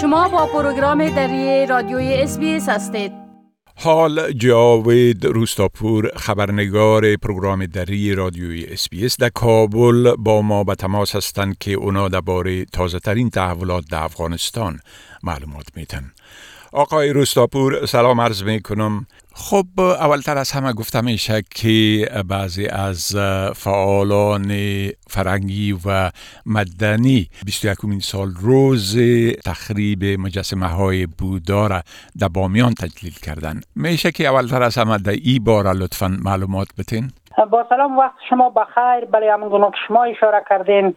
شما با پروگرام دری رادیوی SBS هستید. حال جاوید روستاپور خبرنگار پروگرام دری رادیوی SBS در کابل با ما به تماس هستند که اونا درباره تازه ترین تحولات در افغانستان معلومات میتن آقای روستاپور سلام عرض می کنم خب اولتر از همه گفته میشه که بعضی از فعالان فرنگی و مدنی 21 سال روز تخریب مجسمه های بودا را در بامیان تجلیل کردن. میشه که اولتر از همه در ای بار لطفا معلومات بتین با سلام وقت شما بخیر. بله همون که شما اشاره کردین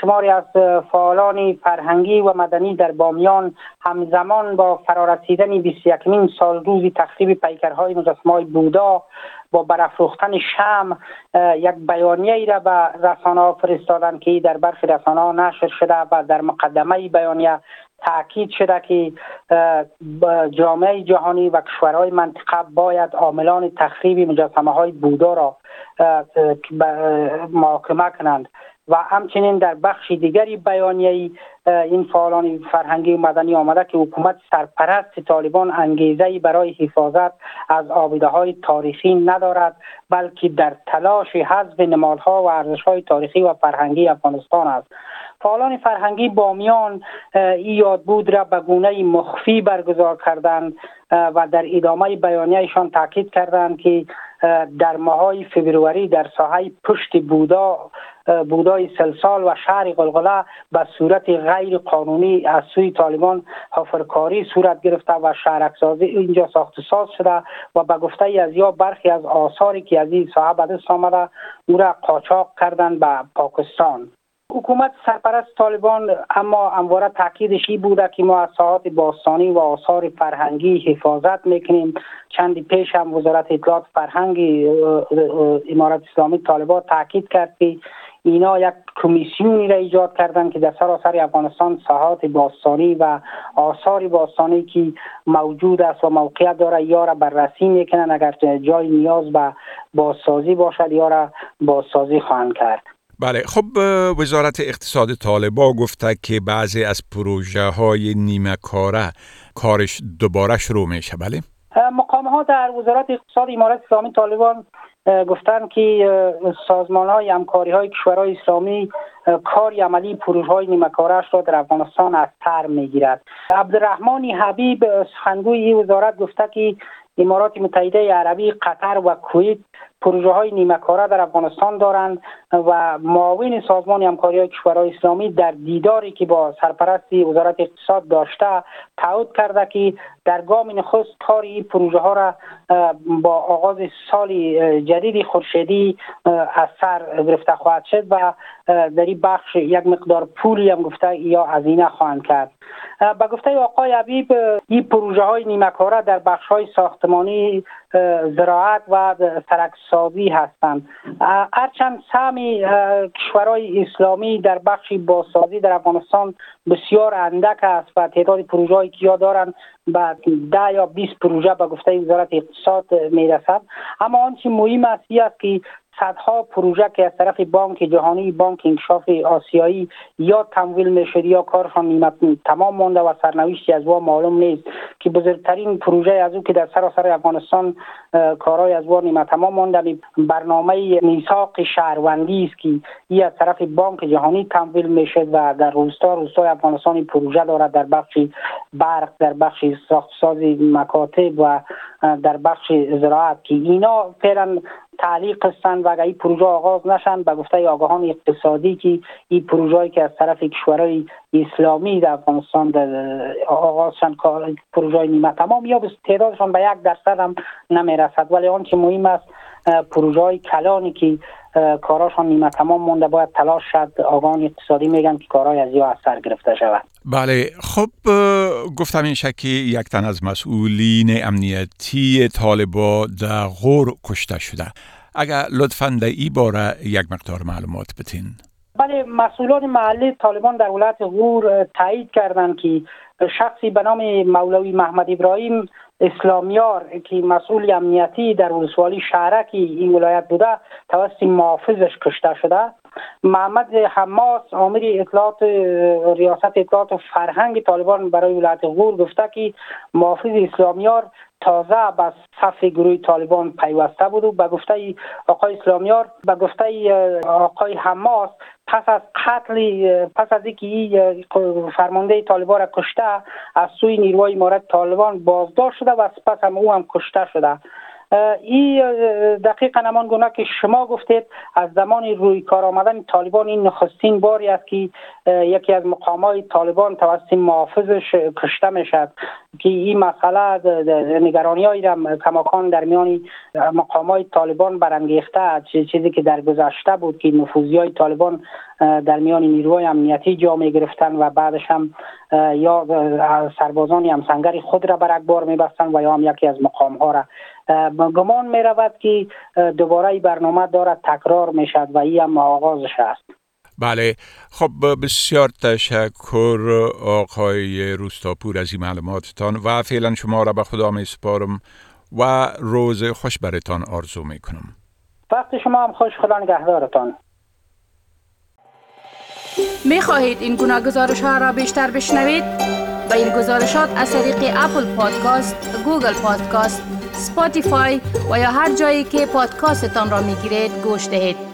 شماری از فعالان فرهنگی و مدنی در بامیان همزمان با فرارسیدن 21 سال روزی تخریب پیکرهای مجسمه بودا با برافروختن شم یک بیانیه ای را به رسانه فرستادن که در برخی رسانه نشر شده و در مقدمه بیانیه تاکید شده که جامعه جهانی و کشورهای منطقه باید عاملان تخریب مجسمه های بودا را محاکمه کنند. و همچنین در بخش دیگری بیانیه این فعالان فرهنگی و مدنی آمده که حکومت سرپرست طالبان انگیزه برای حفاظت از آبیده های تاریخی ندارد بلکه در تلاش حذف نمادها و ارزش های تاریخی و فرهنگی افغانستان است. فعالان فرهنگی بامیان این یادبود را به گونه مخفی برگزار کردند و در ادامه بیانیهشان تاکید کردند که در ماهای فبروری در ساحه پشت بودا بودای سلسال و شهر قلقله به صورت غیر قانونی از سوی طالبان حفرکاری صورت گرفته و شهرکسازی اینجا ساخت ساز شده و به گفته از یا برخی از آثاری که از این ساحه به دست آمده او را قاچاق کردن به پاکستان. حکومت سرپرست طالبان اما امواره تاکیدش این بوده که ما از باستانی و آثار فرهنگی حفاظت می‌کنیم. چندی پیش هم وزارت اطلاعات فرهنگی امارت اسلامی طالبان تاکید کرد که اینا یک کمیسیونی را ایجاد کردن که در سراسر افغانستان ساحات باستانی و آثار باستانی که موجود است و موقعیت داره یا را بررسی می‌کنن. اگر جای نیاز به بازسازی باشد یا را بازسازی خواهند کرد. بله خب وزارت اقتصاد طالبا گفته که بعضی از پروژه های نیمه کاره کارش دوباره شروع میشه بله؟ مقام ها در وزارت اقتصاد امارت اسلامی طالبان گفتن که سازمان های همکاری های کشورهای اسلامی کاری عملی پروژه های نیمکارش را در افغانستان از تر می‌گیرد. عبدالرحمن حبیب سخنگوی وزارت گفته که امارات متحده عربی قطر و کویت پروژه های نیمکاره در افغانستان دارند و معاون سازمان همکاری های کشورهای اسلامی در دیداری که با سرپرستی وزارت اقتصاد داشته تعهد کرده که در گام نخست کار این پروژه ها را با آغاز سال جدید خورشیدی از سر گرفته خواهد شد و در این بخش یک مقدار پولی هم گفته یا هزینه خواهند کرد. به گفته آقای عبیب این پروژه های نیمکاره در بخش های ساختمانی زراعت و سرکسازی هستند. هرچند سهمی کشورهای اسلامی در بخش بازسازی در افغانستان بسیار اندک است و تعداد پروژه هایی که دارند به ده یا 20 پروژه به گفته وزارت اقتصاد می‌رسد. اما آنچه مهم است است که صدها پروژه که از طرف بانک جهانی بانک انکشاف آسیایی یا تمویل می‌شد یا کارشان نیمت تمام مانده و سرنوشتی از وا معلوم نیست که بزرگترین پروژه از او که در سراسر افغانستان کارهای از وا نیمه تمام مانده برنامه میثاق شهروندی است که ای از طرف بانک جهانی تمویل می‌شد و در روستا روستای افغانستان پروژه دارد در بخش برق در بخش ساختسازی مکاتب و در بخش زراعت که اینا فعلا تعلیق هستند و اگر این پروژه آغاز نشن به گفته آگاهان اقتصادی که این پروژه که از طرف کشورهای اسلامی در افغانستان آغاز شن پروژه نیمه تمام یا تعدادشان به یک درصد هم نمی‌رسد. ولی آنچه مهم است پروژه های کلانی که کاراشان نیمه تمام مونده باید تلاش شد. آگاهان اقتصادی میگن که کارهای از یا از سر گرفته شود. بله خب گفتم این شکی یک تن از مسئولین امنیتی طالبا در غور کشته شده. اگر لطفا در ای باره یک مقدار معلومات بتین بله مسئولان محلی طالبان در ولایت غور تایید کردند که شخصی به نام مولوی محمد ابراهیم اسلامیار که مسئول امنیتی در ولسوالی شهرک این ولایت بوده توسط محافظش کشته شده. محمد حماس آمر اطلاعات ریاست اطلاعات و فرهنگ طالبان برای ولایت غور گفته که محافظ اسلامیار تازه به صف گروه طالبان پیوسته بود و به گفته آقای اسلامیار به گفته آقای حماس پس از قتل پس از اینکه فرمانده طالبان را کشته از سوی نیروهای امارت طالبان بازداشت شده و سپس هم او هم کشته شده. این دقیقا نمان گونه که شما گفتید از زمان روی کار آمدن طالبان این نخستین باری است که یکی از مقامات طالبان توسط محافظش کشته می‌شد که این مسئله نگرانی های کماکان در میان مقامات طالبان برانگیخته چیزی که در گذشته بود که نفوذی های طالبان در میان نیروهای امنیتی جامعه گرفتن و بعدش هم یا سربازان همسنگری خود را بر اکبار میبستن و یا هم یکی از مقام ها را گمان می رود که دوباره برنامه دارد تکرار می شد و این هم آغازش است. بله. خب بسیار تشکر آقای روستاپور از این معلوماتتان و فعلا شما را به خدا می سپارم و روز خوش برتان آرزو می کنم وقت شما هم خوش خدا نگهدارتان. می خواهید این گونه گزارش ها را بیشتر بشنوید؟ با این گزارشات از طریق Apple Podcast، Google Podcast، Spotify و یا هر جایی که پادکاستتان را می گیرید گوش دهید.